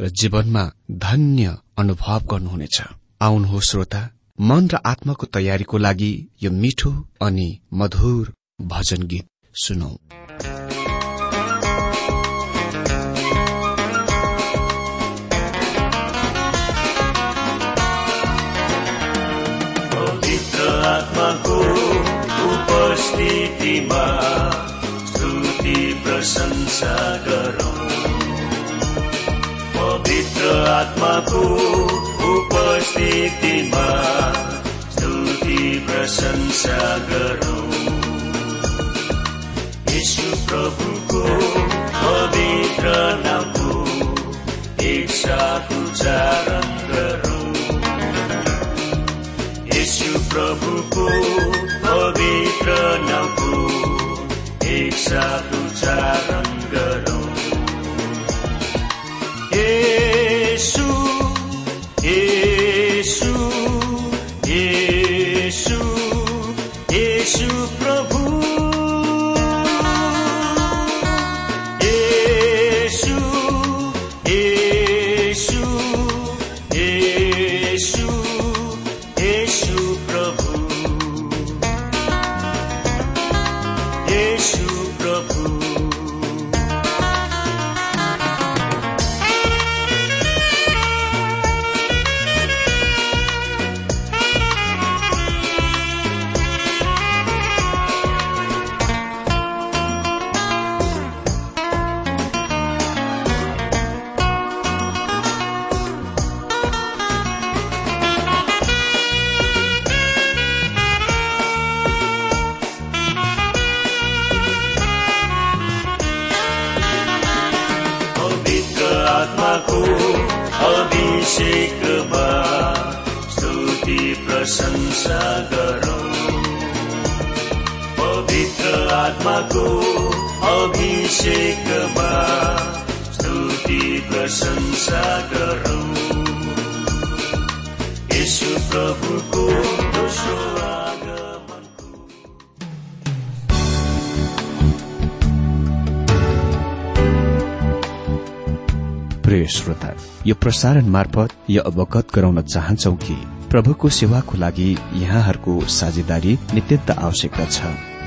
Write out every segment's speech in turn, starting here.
र जीवनमा धन्य अनुभव गर्नुहुनेछ। आउनुहोस् श्रोता मन र आत्माको तयारीको लागि यो मिठो अनि मधुर भजन गीत सुनौ। उपस्थितिमा प्रशंसा गरौँ। आत्माको उपस्थितिमा स्तुति प्रशंसा गरौँ। यीशु प्रभुको पवित्र नामको एक साथ उच्चारण गरौँ। यीशु प्रभुको पवित्र नामको एक साथ प्रशंसा गरौँ पवित्र आत्माको अभिषेकमा स्तुति प्रशंसा गरौँ। यीशु प्रभुको प्रिय श्रोता यो प्रसारण मार्फत यो अवगत गराउन चाहन्छौ कि प्रभुको सेवाको लागि यहाँहरूको साझेदारी नित्यन्त आवश्यकता छ।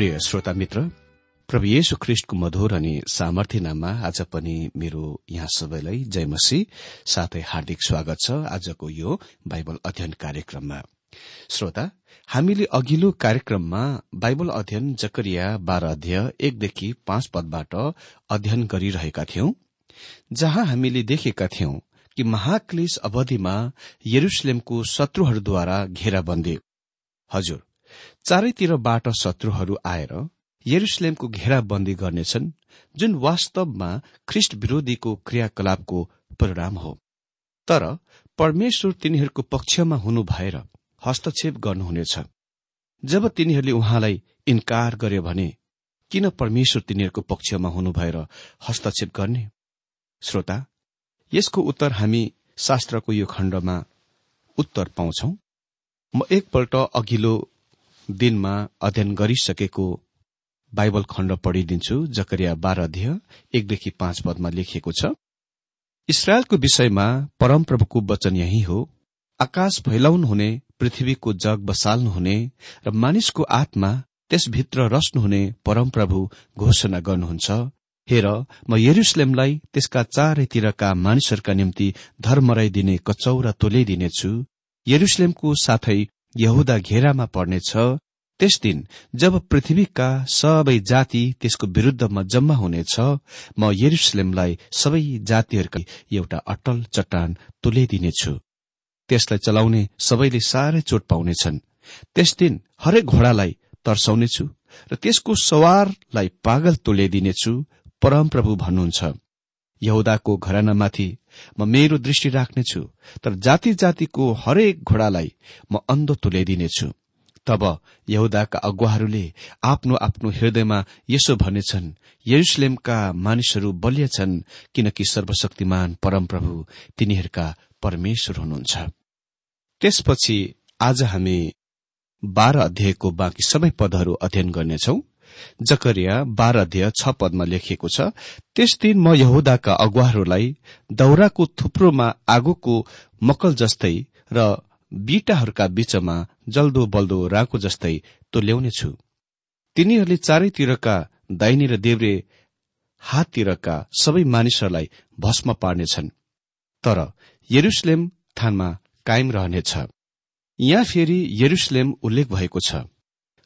प्रिय श्रोता मित्र प्रभु येशु ख्रिष्टको मधुर अनि सामर्थ्य नाममा आज पनि मेरो यहाँ सबैलाई जयमसी साथै हार्दिक स्वागत छ आजको यो बाइबल अध्ययन कार्यक्रममा। श्रोता हामीले अघिल्लो कार्यक्रममा बाइबल अध्ययन जकरिया बाह्र अध्यय एकदेखि पाँच पदबाट अध्ययन गरिरहेका थियौं जहाँ हामीले देखेका थियौं कि महाक्लेश अवधिमा यरुसलेमको शत्रुहरूद्वारा घेराबन्दी। हजुर चारैतिरबाट शत्रुहरू आएर यरुसलेमको घेराबन्दी गर्नेछन् जुन वास्तवमा ख्रिष्ट विरोधीको क्रियाकलापको परिणाम हो। तर परमेश्वर तिनीहरूको पक्षमा हुनु भएर हस्तक्षेप गर्नुहुनेछ। जब तिनीहरूले उहाँलाई इन्कार गर्यो भने किन परमेश्वर तिनीहरूको पक्षमा हुनु भएर हस्तक्षेप गर्ने? श्रोता यसको उत्तर हामी शास्त्रको यो खण्डमा उत्तर पाउँछौ। म एकपल्ट अघिल्लो दिनमा अध्ययन गरिसकेको बाइबल खण्ड पढिदिन्छु जकरिया बाह्र अध्यय एकदेखि पाँच पदमा लेखिएको छ। इसरायलको विषयमा परमप्रभुको वचन यही हो आकाश फैलाउनुहुने पृथ्वीको जग बसाल्नुहुने र मानिसको आत्मा त्यसभित्र रच्नुहुने परमप्रभु घोषणा गर्नुहुन्छ। हेर म यरुसलेमलाई त्यसका चारैतिरका मानिसहरूका निम्ति धर्मराइदिने कचौरा तोल्याइदिनेछु यरुसलेमको साथै यहुदा घेरामा पर्नेछ त्यस दिन जब पृथ्वीका सबै जाति त्यसको विरूद्धमा जम्मा हुनेछ म यरुसलेमलाई सबै जातिहरूका एउटा अटल चट्टान तुल्याइदिनेछु। त्यसलाई चलाउने सबैले साह्रै चोट पाउनेछन्। त्यस दिन हरेक घोडालाई तर्साउनेछु र त्यसको सवारलाई पागल तुल्याइदिनेछु परमप्रभु भन्नुहुन्छ। यहुदाको घरानामाथि म मेरो दृष्टि राख्नेछु तर जाति जातिको हरेक घोडालाई म अन्धो तुल्याइदिनेछु। तब यहुदाका अगुवाहरूले आफ्नो आफ्नो हृदयमा यसो भनेछन् यरुसलेमका मानिसहरू बलिया छन् किनकि सर्वशक्तिमान परमप्रभु तिनीहरूका परमेश्वर हुनुहुन्छ। त्यसपछि आज हामी बाह्र अध्यायको बाँकी सबै पदहरू अध्ययन गर्नेछौ। जकरिया बाह्र अध्याय छ पदमा लेखिएको छ त्यस दिन म यहुदाका अगुवाहरूलाई दौराको थुप्रोमा आगोको मकल जस्तै र बिटाहरूका बीचमा जल्दो बल्दो राको जस्तै तोल्याउनेछु। तिनीहरूले चारैतिरका दाहिने र देब्रे हाततिरका सबै मानिसहरूलाई भस्म पार्नेछन् तर यरुसलेम थानमा कायम रहनेछ। यहाँ फेरि यरुसलेम उल्लेख भएको छ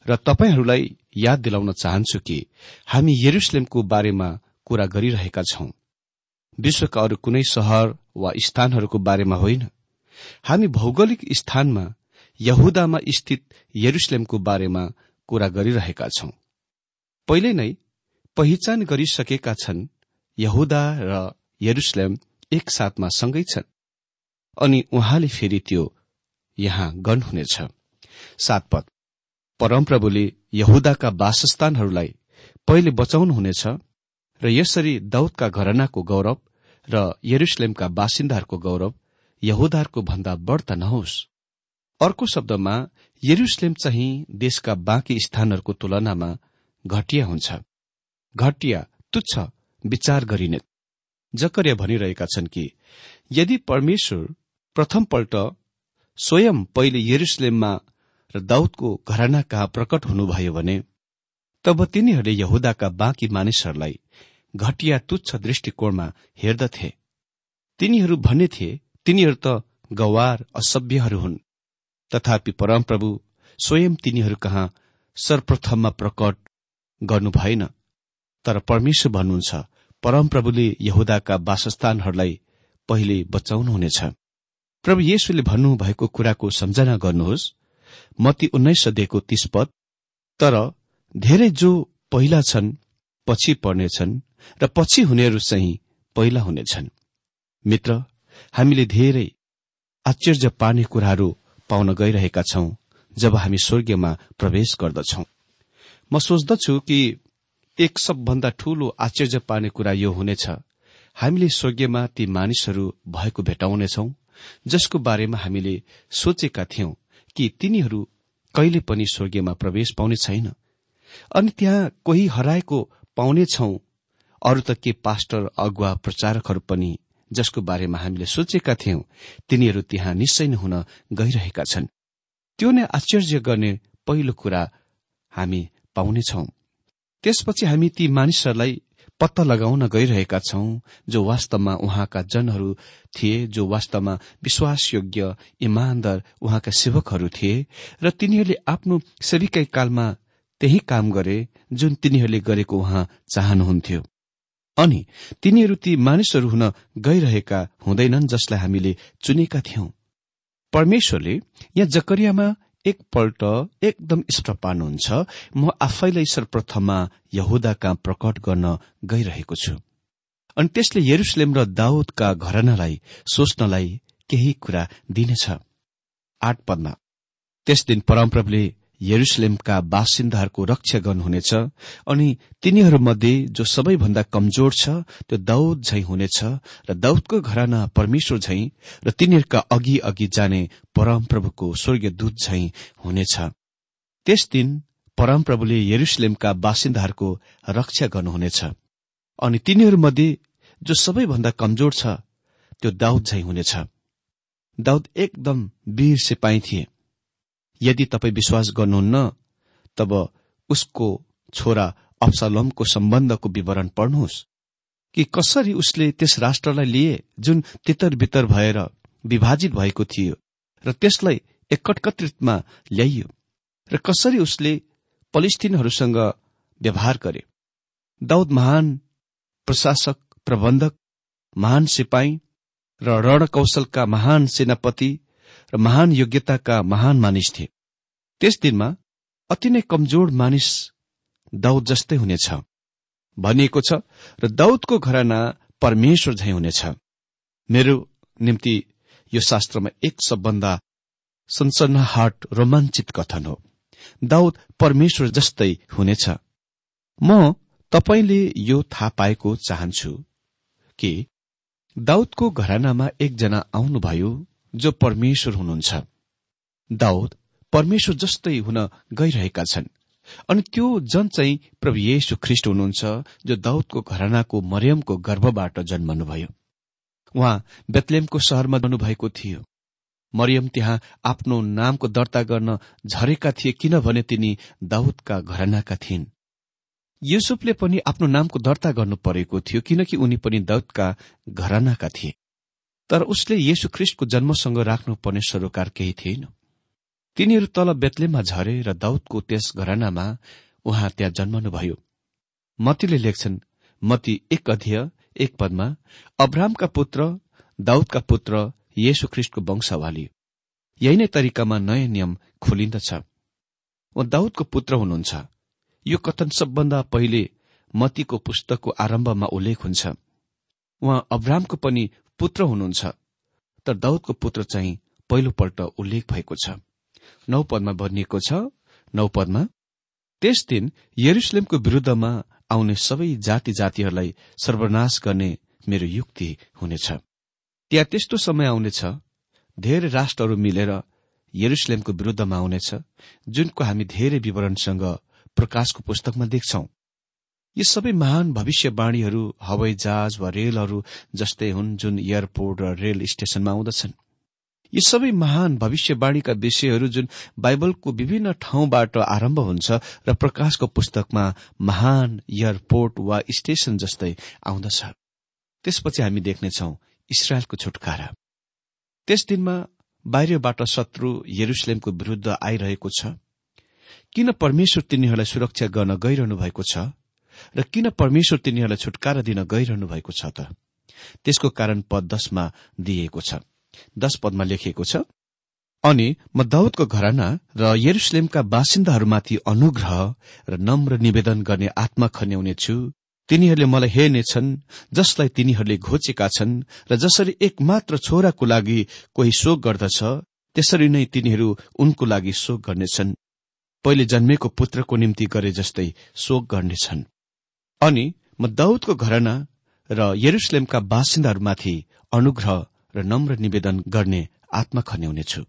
र तपाईँहरूलाई याद दिलाउन चाहन्छु कि हामी यरुसलेमको बारेमा कुरा गरिरहेका छौं। विश्वका अरू कुनै सहर वा स्थानहरूको बारेमा होइन। हामी भौगोलिक स्थानमा यहुदामा स्थित यरुसलेमको बारेमा कुरा गरिरहेका छौं। पहिले नै पहिचान गरिसकेका छन् यहुदा र यरुसलेम एकसाथमा सँगै छन्। अनि उहाँले फेरि त्यो यहाँ गर्नुहुनेछ। सातपद परमप्रभुले यहुदाका वासस्थानहरूलाई पहिले बचाउनुहुनेछ र यसरी दाउदका घरनाको गौरव र यरुसलेमका बासिन्दाहरूको गौरव यहुदाहरूको भन्दा बढ्ता नहोस्। अर्को शब्दमा यरुसलेम चाहिँ देशका बाँकी स्थानहरूको तुलनामा घटिया हुन्छ। घटिया तुच्छ विचार गरिने। जकरिया भनिरहेका छन् कि यदि परमेश्वर प्रथमपल्ट स्वयं पहिले यरुसलेममा र दाउदको घराना कहाँ प्रकट हुनुभयो भने तब तिनीहरूले यहुदाका बाँकी मानिसहरूलाई घटिया तुच्छ दृष्टिकोणमा हेर्दथे। तिनीहरू भन्ने थिए तिनीहरू त गवार असभ्यहरू हुन्। तथापि परमप्रभु स्वयं तिनीहरू कहाँ सर्वप्रथममा प्रकट गर्नु भएन। तर परमेश्वर भन्नुहुन्छ परमप्रभुले यहुदाका वासस्थानहरूलाई पहिले बचाउनुहुनेछ। प्रभु येशुले भन्नुभएको कुराको सम्झना गर्नुहोस्। मती उन्नाइस तीस पद तर धेरै जो पहिला छन् पछि पर्नेछन् र पछि हुनेहरू चाहिँ पहिला हुनेछन्। मित्र हामीले धेरै आश्चर्य पार्ने कुराहरू पाउन गइरहेका छौं जब हामी स्वर्गीयमा प्रवेश गर्दछौ। म सोच्दछु कि एक सबभन्दा ठूलो आश्चर्य पार्ने कुरा यो हुनेछ। हामीले स्वर्गीयमा ती मानिसहरू भएको भेटाउनेछौं जसको बारेमा हामीले सोचेका थियौं। कि तिनीहरू कहिले पनि स्वर्गीयमा प्रवेश पाउने छैन। अनि त्यहाँ कोही हराएको पाउनेछौ अरू त के पास्टर अगुवा प्रचारकहरू पनि जसको बारेमा हामीले सोचेका थियौं तिनीहरू त्यहाँ निश्चय नै हुन गइरहेका छन्। त्यो नै आश्चर्य गर्ने पहिलो कुरा हामी पाउनेछौ त्यसपछि हामी ती मानिसहरूलाई पत्ता लगाउन गइरहेका छौं जो वास्तवमा उहाँका जनहरू थिए जो वास्तवमा विश्वासयोग्य इमान्दार उहाँका सेवकहरू थिए र तिनीहरूले आफ्नो सेविकै कालमा त्यही काम गरे जुन तिनीहरूले गरेको उहाँ चाहनुहुन्थ्यो। अनि तिनीहरू ती मानिसहरू हुन गइरहेका हुँदैनन् जसलाई हामीले चुनेका थियौं। परमेश्वरले यहाँ जकरियामा एकपल्ट एकदम स्पष्ट पार्नुहुन्छ। म आफैलाई सर्वप्रथममा यहुदा कहाँ प्रकट गर्न गइरहेको छु। अनि त्यसले यरुसलेम र दाउदका घरनालाई सोच्नलाई केही कुरा दिनेछ। आठ पदमा त्यस दिन परमप्रभुले यरुसलेमका बासिन्दाहरूको रक्षा गर्नुहुनेछ अनि तिनीहरूमध्ये जो सबैभन्दा कमजोर छ त्यो दाउद झै हुनेछ र दाउदको घराना परमेश्वर झै र तिनीहरूका अघि अघि जाने परमप्रभुको स्वर्गीय दूत झै हुनेछ। त्यस दिन परमप्रभुले यरुसलेमका बासिन्दाहरूको रक्षा गर्नुहुनेछ। अनि तिनीहरूमध्ये जो सबैभन्दा कमजोर छ त्यो दाउद झै हुनेछ। दाउद एकदम वीर सिपाही थिए। यदि तपाईँ विश्वास गर्नुहुन्न तब उसको छोरा अप्सालमको सम्बन्धको विवरण पढ्नुहोस्। कि कसरी उसले त्यस राष्ट्रलाई लिए जुन तितर बितर भएर विभाजित भएको थियो र त्यसलाई एकटकत्रितमा ल्याइयो र कसरी उसले पलिस्टिनहरूसँग व्यवहार गरे। दाउद महान प्रशासक प्रबन्धक महान सिपाही र रणकौशलका महान सेनापति र महान योग्यताका महान मानिस थिए। त्यस दिनमा अति नै कमजोर मानिस दाउद जस्तै हुनेछ। भनिएको छ र दाउदको घराना परमेश्वर झै हुनेछ। मेरो निम्ति यो शास्त्रमा एक सबभन्दा सनसनाहट रोमाञ्चित कथन हो। दाउद परमेश्वर जस्तै हुनेछ। म तपाईँले यो थाहा पाएको चाहन्छु कि दाउदको घरानामा एकजना आउनुभयो जो परमेश्वर हुनुहुन्छ। दाउद परमेश्वर जस्तै हुन गइरहेका छन्। अनि त्यो जन चाहिँ प्रभु येशु ख्रिष्ट हुनुहुन्छ जो दाउदको घरानाको मरियमको गर्भबाट जन्मनुभयो। उहाँ बेतलेमको शहरमा भएको थियो। मरियम त्यहाँ आफ्नो नामको दर्ता गर्न झरेका थिए किनभने तिनी दाउदका घरानाका थिइन्। युसुफले पनि आफ्नो नामको दर्ता गर्नु परेको थियो किनकि उनी पनि दाउदका घरानाका थिए। तर उसले येशु ख्रिष्टको जन्मसँग राख्नुपर्ने सरोकार केही थिएन। तिनीहरू तल बेतलेमा झरे र दाउदको त्यस घरानामा उहाँ त्यहाँ जन्मनुभयो मतीले लेख्छन् मती एक अध्यय एक पदमा अब्राहमका पुत्र दाउदका पुत्र येशु ख्रिष्टको वंशवाली। यही नै तरिकामा नयाँ नियम खोलिन्दछ। उहाँ दाउदको पुत्र हुनुहुन्छ। यो कथन सबभन्दा पहिले मतीको पुस्तकको आरम्भमा उल्लेख हुन्छ। उहाँ अब्राहमको पनि पुत्र हुनुहुन्छ। तर दाउदको पुत्र चाहिँ पहिलोपल्ट उल्लेख भएको छ। नौ पदमा भनिएको छ नौ पदमा त्यस दिन यरुसलेमको विरूद्धमा आउने सबै जाति जातिहरूलाई सर्वनाश गर्ने मेरो युक्ति हुनेछ। त्यहाँ त्यस्तो समय आउनेछ धेरै राष्ट्रहरू मिलेर यरुसलेमको विरूद्धमा आउनेछ जुनको हामी धेरै विवरणसँग प्रकाशको पुस्तकमा देख्छौं। यी सबै महान भविष्यवाणीहरू हवाई जहाज वा रेलहरू जस्तै हुन् जुन एयरपोर्ट र रेल स्टेशनमा आउँदछन्। यी सबै महान भविष्यवाणीका विषयहरू जुन बाइबलको विभिन्न ठाउँबाट आरम्भ हुन्छ र प्रकाशको पुस्तकमा महान एयरपोर्ट वा स्टेशन जस्तै आउँदछ। त्यसपछि हामी देख्नेछौ इसरायलको छुटकारा। त्यस दिनमा बाहिरबाट शत्रु यरुसलेमको विरूद्ध आइरहेको छ। किन परमेश्वर तिनीहरूलाई सुरक्षा गर्न गइरहनु भएको छ? र किन परमेश्वर तिनीहरूलाई छुटकारा दिन गइरहनु भएको छ त? त्यसको कारण पद दशमा दिइएको छ। दश पदमा लेखिएको छ अनि म दाउदको घराना र यरुसलेमका बासिन्दाहरूमाथि अनुग्रह र नम्र निवेदन गर्ने आत्मा खन्याउने छु। तिनीहरूले मलाई हेर्नेछन् जसलाई तिनीहरूले घोचेका छन् र जसरी एकमात्र छोराको लागि कोही शोक गर्दछ त्यसरी नै तिनीहरू उनको लागि शोक गर्नेछन्। पहिले जन्मेको पुत्रको निम्ति गरे जस्तै शोक गर्नेछन्। अनि म दाउदको घरना र यरुसलेमका बासिन्दाहरूमाथि अनुग्रह र नम्र निवेदन गर्ने आत्मा खन्याउनेछु।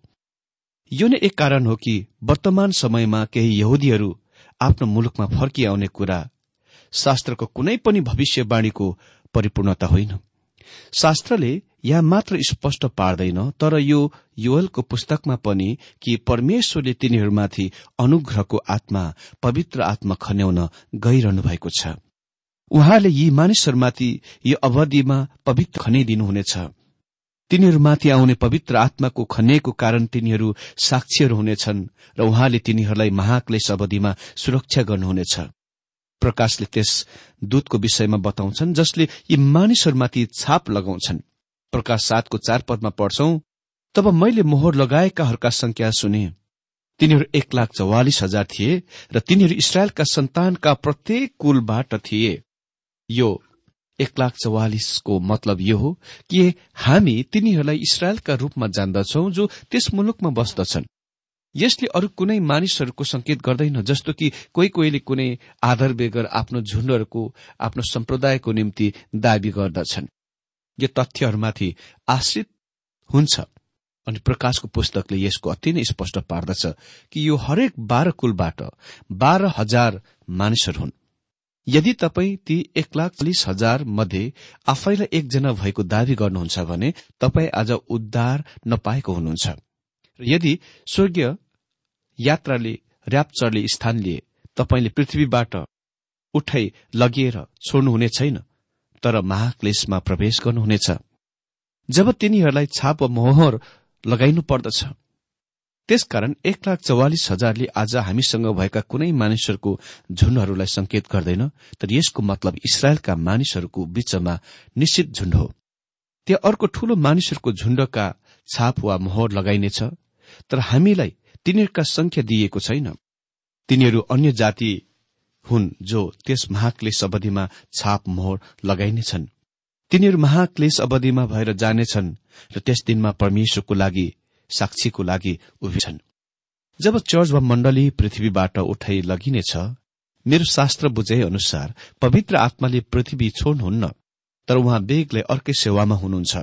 यो नै एक कारण हो कि वर्तमान समयमा केही यहुदीहरू आफ्नो मुलुकमा फर्किआउने कुरा शास्त्रको कुनै पनि भविष्यवाणीको परिपूर्णता होइन। शास्त्रले यहाँ मात्र स्पष्ट पार्दैन तर यो युवलको पुस्तकमा पनि कि परमेश्वरले तिनीहरूमाथि अनुग्रहको आत्मा पवित्र आत्मा खन्याउन गइरहनु भएको छ। उहाँले यी मानिसहरूमाथि यो अवधिमा पवित्र खनिदिनुहुनेछ तिनीहरूमाथि आउने पवित्र आत्माको खनिएको कारण तिनीहरू साक्षीहरू हुनेछन् र उहाँले तिनीहरूलाई महाक्लेश अवधिमा सुरक्षा गर्नुहुनेछ। प्रकाशले त्यस दूतको विषयमा बताउँछन् जसले यी मानिसहरूमाथि छाप लगाउँछन्। प्रकाश सातको चार पदमा पढ्छौ तब मैले मोहर लगाएकाहरूका संख्या सुने। तिनीहरू एक लाख चौवालिस हजार थिए र तिनीहरू इसरायलका सन्तानका प्रत्येक कुलबाट थिए। यो एक लाख चौवालिसको मतलब यो हो कि हामी तिनीहरूलाई इसरायलका रूपमा जान्दछौ जो त्यस मुलुकमा बस्दछन्। यसले अरू कुनै मानिसहरूको संकेत गर्दैन जस्तो कि कोही कोहीले कुनै आधार बेगर आफ्नो झुण्डहरूको आफ्नो सम्प्रदायको निम्ति दावी गर्दछन्। यो तथ्यहरूमाथि आश्रित हुन्छ अनि प्रकाशको पुस्तकले यसको अति नै स्पष्ट पार्दछ कि यो हरेक बाह्र कुलबाट बाह्र हजार मानिसहरू हुन्। यदि तपाईँ ती एक लाख चालिस हजार मध्ये आफैलाई एकजना भएको दावी गर्नुहुन्छ भने तपाईँ आज उद्धार नपाएको हुनुहुन्छ। यदि स्वर्गीय यात्राले ऱ्याप्चरले स्थान लिए तपाईँले पृथ्वीबाट उठाइ लगिएर छोड्नुहुने छैन तर महाक्लेशमा प्रवेश गर्नुहुनेछ। जब तिनीहरूलाई छाप मोहर लगाइनु पर्दछ त्यसकारण एक लाख चौवालिस हजारले आज हामीसँग भएका कुनै मानिसहरूको झुण्डहरूलाई संकेत गर्दैन तर यसको मतलब इसरायलका मानिसहरूको बीचमा निश्चित झुण्ड हो। त्यहाँ अर्को ठूलो मानिसहरूको झुण्डका छाप वा मोहर लगाइनेछ तर हामीलाई तिनीहरूका संख्या दिइएको छैन। तिनीहरू अन्य जाति हुन् जो त्यस महाक्लेश अवधिमा छाप मोहर लगाइनेछन्। तिनीहरू महाक्लेश अवधिमा भएर जानेछन् र त्यस दिनमा परमेश्वरको लागि साक्षीको लागि उभिछन् जब चर्च वा मण्डली पृथ्वीबाट उठाइ लगिनेछ मेरो शास्त्र बुझे अनुसार पवित्र आत्माले पृथ्वी छोड्नुहुन्न तर उहाँ बेगले अर्कै सेवामा हुनुहुन्छ।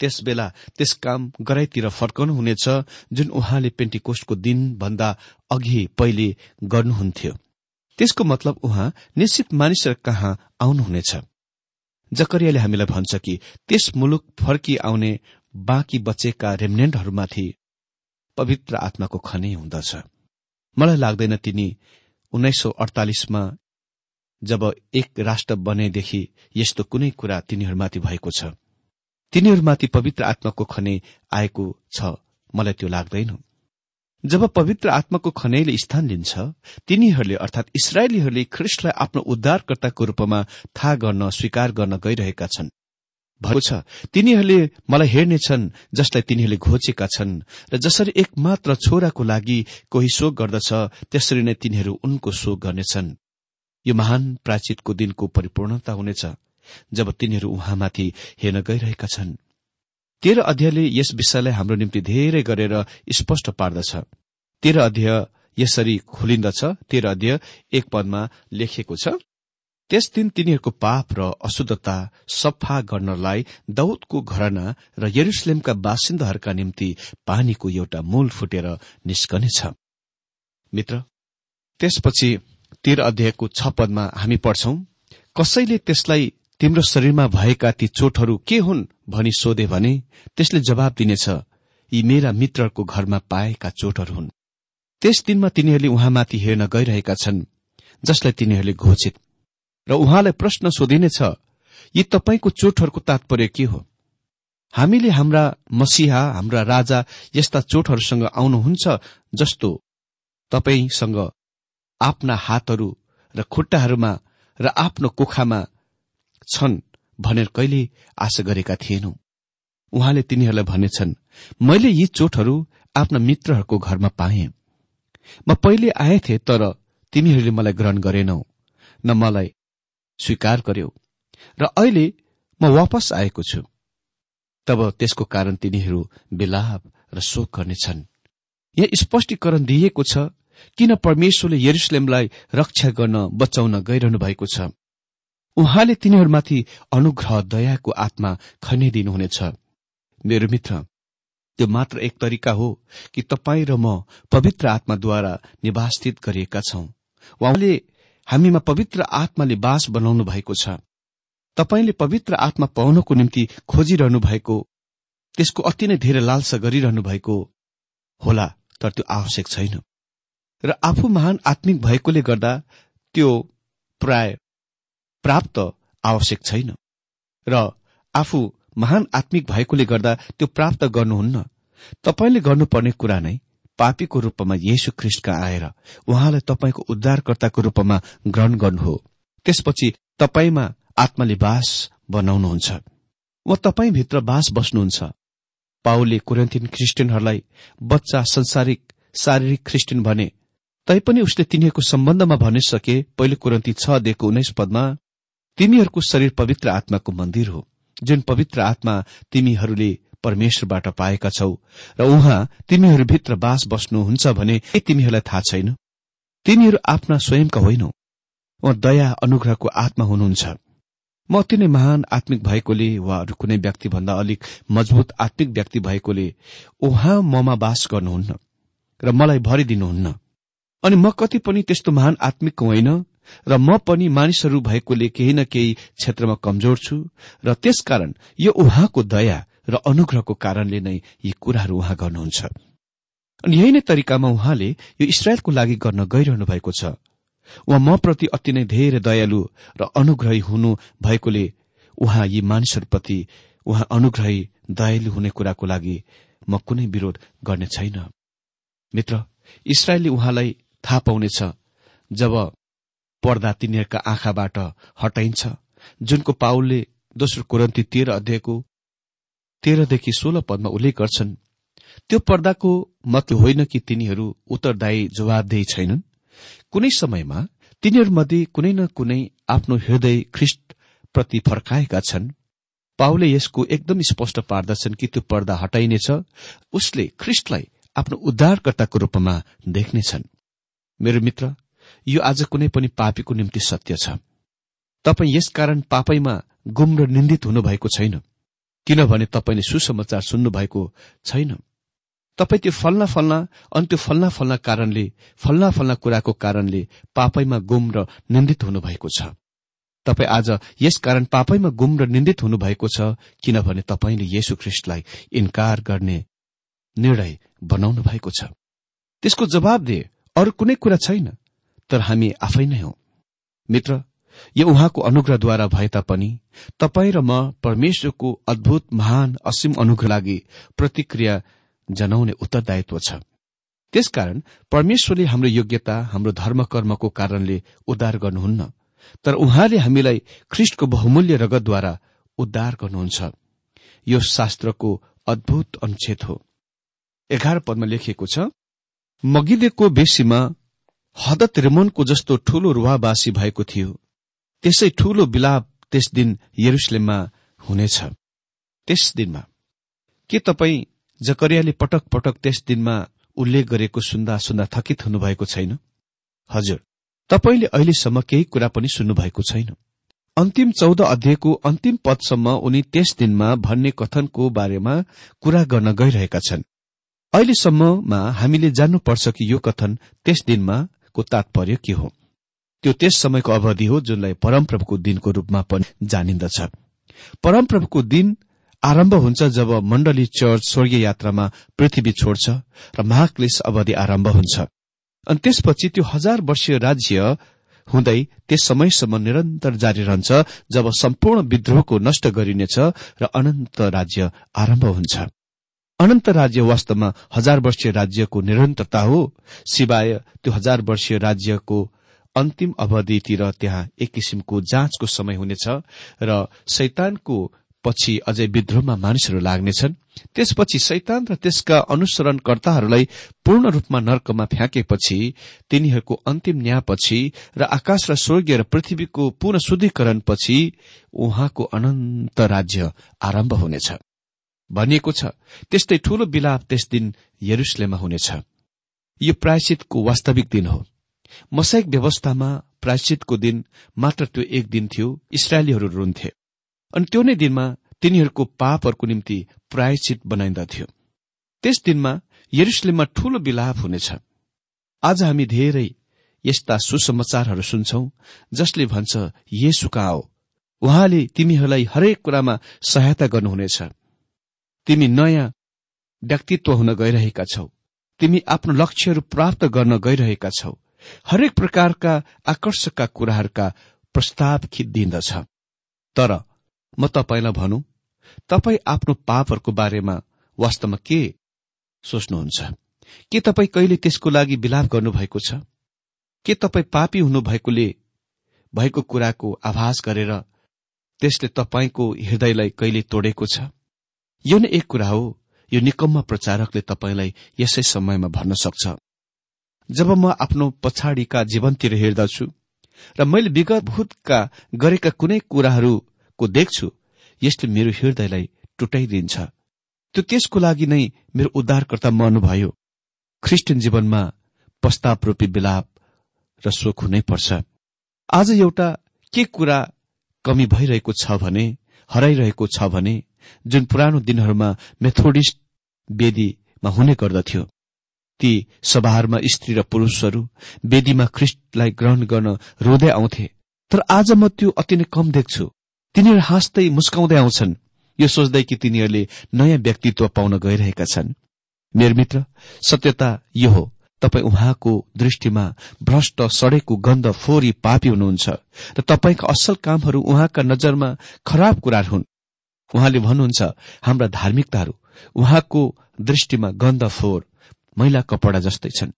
त्यस बेला त्यस काम गराइतिर फर्काउनु हुनेछ जुन उहाँले पेन्टिकोस्टको दिनभन्दा अघि पहिले गर्नुहुन्थ्यो। त्यसको मतलब उहाँ निश्चित मानिसहरू कहाँ आउनुहुनेछ। जकरियाले हामीलाई भन्छ कि त्यस मुलुक फर्की आउने बाँकी बचेका रेमनेन्टहरूमाथि पवित्र आत्माको खनै हुँदछ। मलाई लाग्दैन तिनी उन्नाइस सौ अडतालिसमा जब एक राष्ट्र बनेदेखि यस्तो कुनै कुरा तिनीहरूमाथि भएको छ। तिनीहरूमाथि पवित्र आत्माको खने आएको छ मलाई त्यो लाग्दैन। जब पवित्र आत्माको खनैले स्थान लिन्छ तिनीहरूले अर्थात इसरायलीहरूले ख्रिस्टलाई आफ्नो उद्धारकर्ताको रूपमा थाहा गर्न स्वीकार गर्न गइरहेका छन्। छ। तिनीहरूले मलाई हेर्नेछन् जसलाई तिनीहरूले घोचेका छन् र जसरी एकमात्र छोराको लागि कोही शोक गर्दछ त्यसरी नै तिनीहरू उनको शोक गर्नेछन्। यो महान प्राचितको दिनको परिपूर्णता हुनेछ जब तिनीहरू उहाँमाथि हेर्न गइरहेका छन्। तेह्र अध्यायले यस विषयलाई हाम्रो निम्ति धेरै गरेर स्पष्ट पार्दछ। तेह्र अध्याय यसरी खोलिन्दछ। तेह्र अध्याय एक पदमा लेखिएको छ त्यस दिन तिनीहरूको पाप र अशुद्धता सफा गर्नलाई दाउदको घरना र यरुसलेमका बासिन्दाहरूका निम्ति पानीको एउटा मूल फुटेर निस्कनेछ। मित्र त्यसपछि तेह्र अध्यायको छ पदमा हामी पढ्छौं कसैले त्यसलाई तिम्रो शरीरमा भएका ती चोटहरू के हुन् भनी सोधे भने त्यसले जवाब दिनेछ यी मेरा मित्रहरूको घरमा पाएका चोटहरू हुन्। त्यस दिनमा तिनीहरूले उहाँमाथि हेर्न गइरहेका छन् जसलाई तिनीहरूले घोषित र उहाँलाई प्रश्न सोधिनेछ यी तपाईँको चोटहरूको तात्पर्य के हो? हामीले हाम्रा मसिहा हाम्रा राजा यस्ता चोटहरूसँग आउनुहुन्छ जस्तो तपाईँसँग आफ्ना हातहरू र खुट्टाहरूमा र आफ्नो कोखामा छन् भनेर कहिले आशा गरेका थिएनौ। उहाँले तिनीहरूलाई भनेछन् मैले यी चोटहरू आफ्ना मित्रहरूको घरमा पाएँ। म पहिले आएथे तर तिमीहरूले मलाई ग्रहण गरेनौ। न मलाई स्वीकार गर्यो र अहिले म वापस आएको छु। तब त्यसको कारण तिनीहरू बेलाप र शोक गर्नेछन्। यहाँ स्पष्टीकरण दिइएको छ किन परमेश्वरले यरुसलेमलाई रक्षा गर्न बचाउन गइरहनु भएको छ? उहाँले तिनीहरूमाथि अनुग्रह दयाको आत्मा खनिदिनुहुनेछ मेरो मित्र त्यो मात्र एक तरिका हो कि तपाईँ र म पवित्र आत्माद्वारा निवासित गरिएका छौं। उहाँले हामीमा पवित्र आत्माले बास बनाउनु भएको छ। तपाईँले पवित्र आत्मा पाउनको निम्ति खोजिरहनु भएको त्यसको अति नै धेरै लालसा गरिरहनु भएको होला तर त्यो आवश्यक छैन। र आफू महान आत्मिक भएकोले गर्दा त्यो प्राय प्राप्त आवश्यक छैन। र आफू महान आत्मिक भएकोले गर्दा त्यो प्राप्त गर्नुहुन्न। तपाईँले गर्नुपर्ने कुरा नै पापीको रूपमा येशु ख्रिस्टका आएर उहाँलाई तपाईँको उद्धारकर्ताको रूपमा ग्रहण गर्नु हो। त्यसपछि तपाईँमा आत्माले बास बनाउनुहुन्छ। वा तपाईँभित्र बास बस्नुहुन्छ। पाउले कुरेन्थिन क्रिस्चियनहरूलाई बच्चा संसारिक शारीरिक क्रिस्चियन भने तैपनि उसले तिनीहरूको सम्बन्धमा भनिसके पहिले कुरन्ती छ दिएको उन्नाइस पदमा तिमीहरूको शरीर पवित्र आत्माको मन्दिर हो जुन पवित्र आत्मा तिमीहरूले परमेश्वरबाट पाएका छौ र उहाँ तिमीहरूभित्र बास बस्नुहुन्छ भने तिमीहरूलाई थाहा छैन? तिमीहरू आफ्ना स्वयंका होइनौ। उहाँ दया अनुग्रहको आत्मा हुनुहुन्छ। म अति नै महान आत्मिक भएकोले वा अरू कुनै व्यक्तिभन्दा अलिक मजबुत आत्मिक व्यक्ति भएकोले उहाँ ममा बास गर्नुहुन्न र मलाई भरिदिनुहुन्न। अनि म कति पनि त्यस्तो महान आत्मिक होइन र म पनि मानिसहरू भएकोले केही न केही क्षेत्रमा कमजोर छु र त्यसकारण यो उहाँको दया र अनुग्रहको कारणले नै यी कुराहरू उहाँ गर्नुहुन्छ। अनि यही नै तरिकामा उहाँले यो इसरायलको लागि गर्न गइरहनु भएको छ। उहाँ म प्रति अति नै धेरै दयालु र अनुग्रही हुनु भएकोले उहाँ यी मानिसहरूप्रति उहाँ अनुग्रही दयालु हुने कुराको लागि म कुनै विरोध गर्ने छैन। मित्र इसरायलले उहाँलाई थाहा पाउनेछ जब पर्दा तिनीहरूका आँखाबाट हटाइन्छ जुनको पाउलले दोस्रो कुरन्ती तेह्र अध्यायको तेह्रदेखि सोह्र पदमा उल्लेख गर्छन् त्यो पर्दाको मतलब होइन कि तिनीहरू उत्तरदायी जवाबदेही छैनन् कुनै समयमा तिनीहरूमध्ये कुनै न कुनै आफ्नो हृदय ख्रिष्ट प्रति फर्काएका छन्। पाउले यसको एकदम स्पष्ट पार्दछन् कि त्यो पर्दा हटाइनेछ उसले ख्रिष्टलाई आफ्नो उद्धारकर्ताको रूपमा देख्नेछन्। मेरो मित्र यो आज कुनै पनि पापीको निम्ति सत्य छ। तपाईँ यसकारण पापैमा गुम र निन्दित हुनुभएको छैन। किनभने तपाईँले सुसमाचार सुन्नुभएको छैन। तपाईँ त्यो फल्ना फल्ना अनि त्यो फल्ना फल्ना कारणले फल्ना फल्ना कुराको कारणले पापैमा गुम र निन्दित हुनुभएको छ। तपाईँ आज यसकारण पापैमा गुम र निन्दित हुनुभएको छ किनभने तपाईँले येशु ख्रिष्टलाई इन्कार गर्ने निर्णय बनाउनु भएको छ। त्यसको जवाब दिए अरू कुनै कुरा छैन तर हामी आफै नै हौ। मित्र यो उहाँको अनुग्रहद्वारा भए तापनि तपाईँ र म परमेश्वरको अद्भुत महान असीम अनुग्रह लागि प्रतिक्रिया जनाउने उत्तरदायित्व छ। त्यसकारण परमेश्वरले हाम्रो योग्यता हाम्रो धर्मकर्मको कारणले उद्धार गर्नुहुन्न तर उहाँले हामीलाई ख्रिष्टको बहुमूल्य रगतद्वारा उद्धार गर्नुहुन्छ। यो शास्त्रको अद्भुत अनुच्छेद हो। एघार पदमा लेखिएको छ मगिदेको बेसीमा हदत रेमोनको जस्तो ठूलो रुवावासी भएको थियो। त्यसै ठूलो विलाप त्यस दिन यरुसलेममा हुनेछ। त्यस दिनमा। के तपाईँ जकरियाले पटक पटक त्यस दिनमा उल्लेख गरेको सुन्दा सुन्दा थकित हुनुभएको छैन? हजुर तपाईँले अहिलेसम्म केही कुरा पनि सुन्नुभएको छैन। अन्तिम चौध अध्यायको अन्तिम पदसम्म उनी त्यस दिनमा भन्ने कथनको बारेमा कुरा गर्न गइरहेका छन्। अहिलेसम्ममा हामीले जान्नुपर्छ कि यो कथन त्यस दिनमा को तात्पर्य के हो। त्यो त्यस समयको अवधि हो जुनलाई परमप्रभुको दिनको रूपमा पनि जानिन्दछ। परमप्रभुको दिन आरम्भ हुन्छ जब मण्डली चर्च स्वर्गीय यात्रामा पृथ्वी छोड्छ र महाक्लेश अवधि आरम्भ हुन्छ। अनि त्यसपछि त्यो हजार वर्षीय राज्य हुँदै त्यस समयसम्म निरन्तर जारी रहन्छ जब सम्पूर्ण विद्रोहको नष्ट गरिनेछ र अनन्त राज्य आरम्भ हुन्छ। अनन्त राज्य वास्तवमा हजार वर्षीय राज्यको निरन्तरता हो सिवाय त्यो हजार वर्षीय राज्यको अन्तिम अवधितिर त्यहाँ एक किसिमको जाँचको समय हुनेछ र शैतानको पछि अझै विद्रोहमा मानिसहरू लाग्नेछन्। त्यसपछि शैतान र त्यसका अनुसरणकर्ताहरूलाई पूर्ण रूपमा नर्कमा फ्याँकेपछि तिनीहरूको अन्तिम न्यायपछि र आकाश र स्वर्गीय र पृथ्वीको पूर्ण शुद्धिकरणपछि उहाँको अनन्त राज्य आरम्भ हुनेछ। भनिएको छ त्यस्तै ठूलो विलाप त्यस दिन यरुसलेमा हुनेछ। यो प्रायश्चितको वास्तविक दिन हो। मसाइक व्यवस्थामा प्रायश्चितको दिन मात्र त्यो एक दिन थियो इसरायलीहरू रुन्थे। अनि त्यो नै दिनमा तिनीहरूको पापहरूको निम्ति प्रायश्चित बनाइन्दथ्यो त्यस दिनमा यरुसलेममा ठूलो विलाप हुनेछ। आज हामी धेरै यस्ता सुसमाचारहरू सुन्छौं जसले भन्छ कहाँ हो उहाँले तिमीहरूलाई हरेक कुरामा सहायता गर्नुहुनेछ। तिमी नयाँ व्यक्तित्व हुन गइरहेका छौ। तिमी आफ्नो लक्ष्यहरू प्राप्त गर्न गइरहेका छौ। हरेक प्रकारका आकर्षकका कुराहरूका प्रस्ताव खिद्दिन्दछ तर म तपाईँलाई भनौं तपाईँ आफ्नो पापहरूको बारेमा वास्तवमा के सोच्नुहुन्छ? के तपाईँ कहिले त्यसको लागि विलाप गर्नुभएको छ? के तपाईँ पापी हुनुभएकोले भएको कुराको आभास गरेर त्यसले तपाईँको हृदयलाई कहिले तोडेको छ? यो नै एक कुरा हो यो निकम्म प्रचारकले तपाईँलाई यसै समयमा भन्न सक्छ। जब म आफ्नो पछाडिका जीवनतिर हेर्दछु र मैले विगत भूतका गरेका कुनै कुराहरूको देख्छु यसले मेरो हृदयलाई टुटाइदिन्छ। त्यो त्यसको लागि नै मेरो उद्धारकर्ता मर्नुभयो। ख्रिस्टियन जीवनमा प्रस्ताव रूपी विलाप र शोक हुनै पर्छ। आज एउटा के कुरा कमी भइरहेको छ भने हराइरहेको छ भने जुन पुरानो दिनहरूमा मेथोडिस्ट वेदीमा हुने गर्दथ्यो। ती सभाहरूमा स्त्री र पुरूषहरू वेदीमा ख्रिस्टलाई ग्रहण गर्न रोँदै आउँथे। तर आज म त्यो अति नै कम देख्छु। तिनीहरू हाँस्दै मुस्काउँदै आउँछन्। यो सोच्दै कि तिनीहरूले नयाँ व्यक्तित्व पाउन गइरहेका छन्। मेरो मित्र सत्यता यो हो। तपाईँ उहाँको दृष्टिमा भ्रष्ट सडेको गन्ध फोरी पापी हुनुहुन्छ र तपाईँका असल कामहरू उहाँका नजरमा खराब कुराहरू हुन्। उहाँले भन्नुहुन्छ हाम्रा धार्मिकताहरू उहाँको दृष्टिमा गन्ध फोहोर मैला कपडा जस्तै छन्।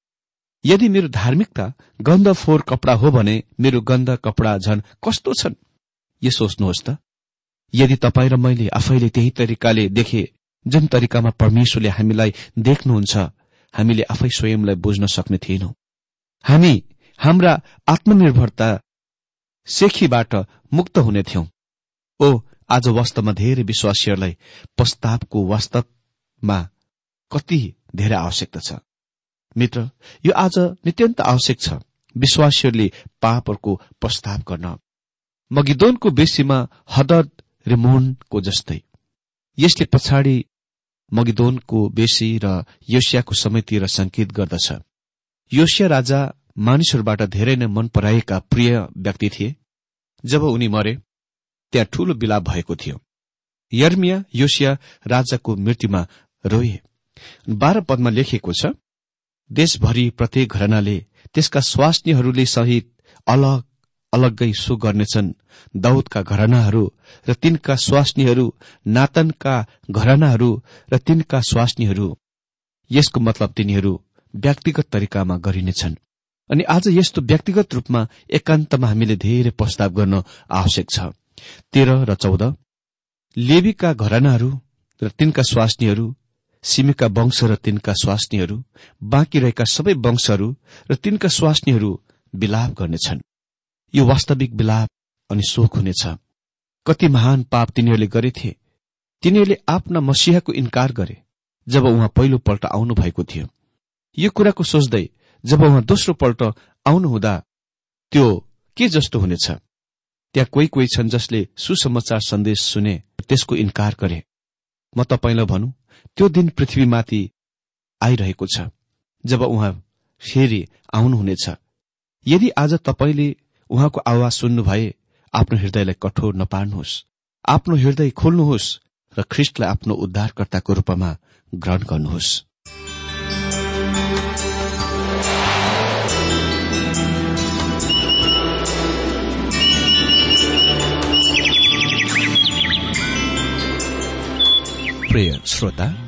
यदि मेरो धार्मिकता गन्ध फोहोर कपडा हो भने मेरो गन्ध कपडा झन कस्तो छन्? यो सोच्नुहोस् त। यदि तपाईँ र मैले आफैले त्यही तरिकाले देखे जुन तरिकामा परमेश्वरले हामीलाई देख्नुहुन्छ हामीले आफै स्वयंलाई बुझ्न सक्ने थिएनौं। हामी हाम्रा आत्मनिर्भरता सेखीबाट मुक्त हुने थियौं। ओ आज वास्तवमा धेरै विश्वासीहरूलाई प्रस्तावको वास्तवमा कति धेरै आवश्यकता छ। मित्र यो आज नित्यन्त आवश्यक छ। विश्वासीहरूले पापहरूको प्रस्ताव गर्न। मगिदोनको बेसीमा हदद रिमोनको जस्तै। यसले पछाडि मगिदोनको बेसी र योसियाको समयतिर संकेत गर्दछ। योसिया राजा मानिसहरूबाट धेरै नै मन पराएका प्रिय व्यक्ति थिए। जब उनी मरे त्यहाँ ठूलो विलाप भएको थियो। यर्मिया योसिया राजाको मृत्युमा रोए। बाह्र पदमा लेखिएको छ देशभरि प्रत्येक घरनाले त्यसका स्वास्नीहरूले सहित अलग अलग्गै सो गर्नेछन्। दाउदका घरनाहरू र तिनका स्वास्नीहरू नातनका घरनाहरू र तिनका स्वास्नीहरू। यसको मतलब तिनीहरू व्यक्तिगत तरिकामा गरिनेछन्। अनि आज यस्तो व्यक्तिगत रूपमा एकान्तमा हामीले धेरै प्रस्ताव गर्न आवश्यक छ। तेह्र र चौध लेबीका घरनाहरू र तिनका स्वास्नीहरू सिमीका वंश र तिनका स्वास्नीहरू बाँकी रहेका सबै वंशहरू र तिनका स्वास्नीहरू विलाप गर्नेछन्। यो वास्तविक विलाप अनि शोक हुनेछ। कति महान पाप तिनीहरूले गरेथे तिनीहरूले आफ्ना मसिहाको इन्कार गरे जब उहाँ पहिलो पल्ट आउनु भएको थियो। यो कुराको सोच्दै जब उहाँ दोस्रो पल्ट आउनुहुँदा त्यो के जस्तो हुनेछ? त्यहाँ कोही कोही छन् जसले सुसमाचार सन्देश सुने त्यसको इन्कार गरे। म तपाईँलाई भनौँ त्यो दिन पृथ्वीमाथि आइरहेको छ जब उहाँ फेरि आउनुहुनेछ। यदि आज तपाईँले उहाँको आवाज सुन्नु भए आफ्नो हृदयलाई कठोर नपार्नुहोस्। आफ्नो हृदय खोल्नुहोस् र ख्रिस्टलाई आफ्नो उद्धारकर्ताको रूपमा ग्रहण गर्नुहोस्। श्रोता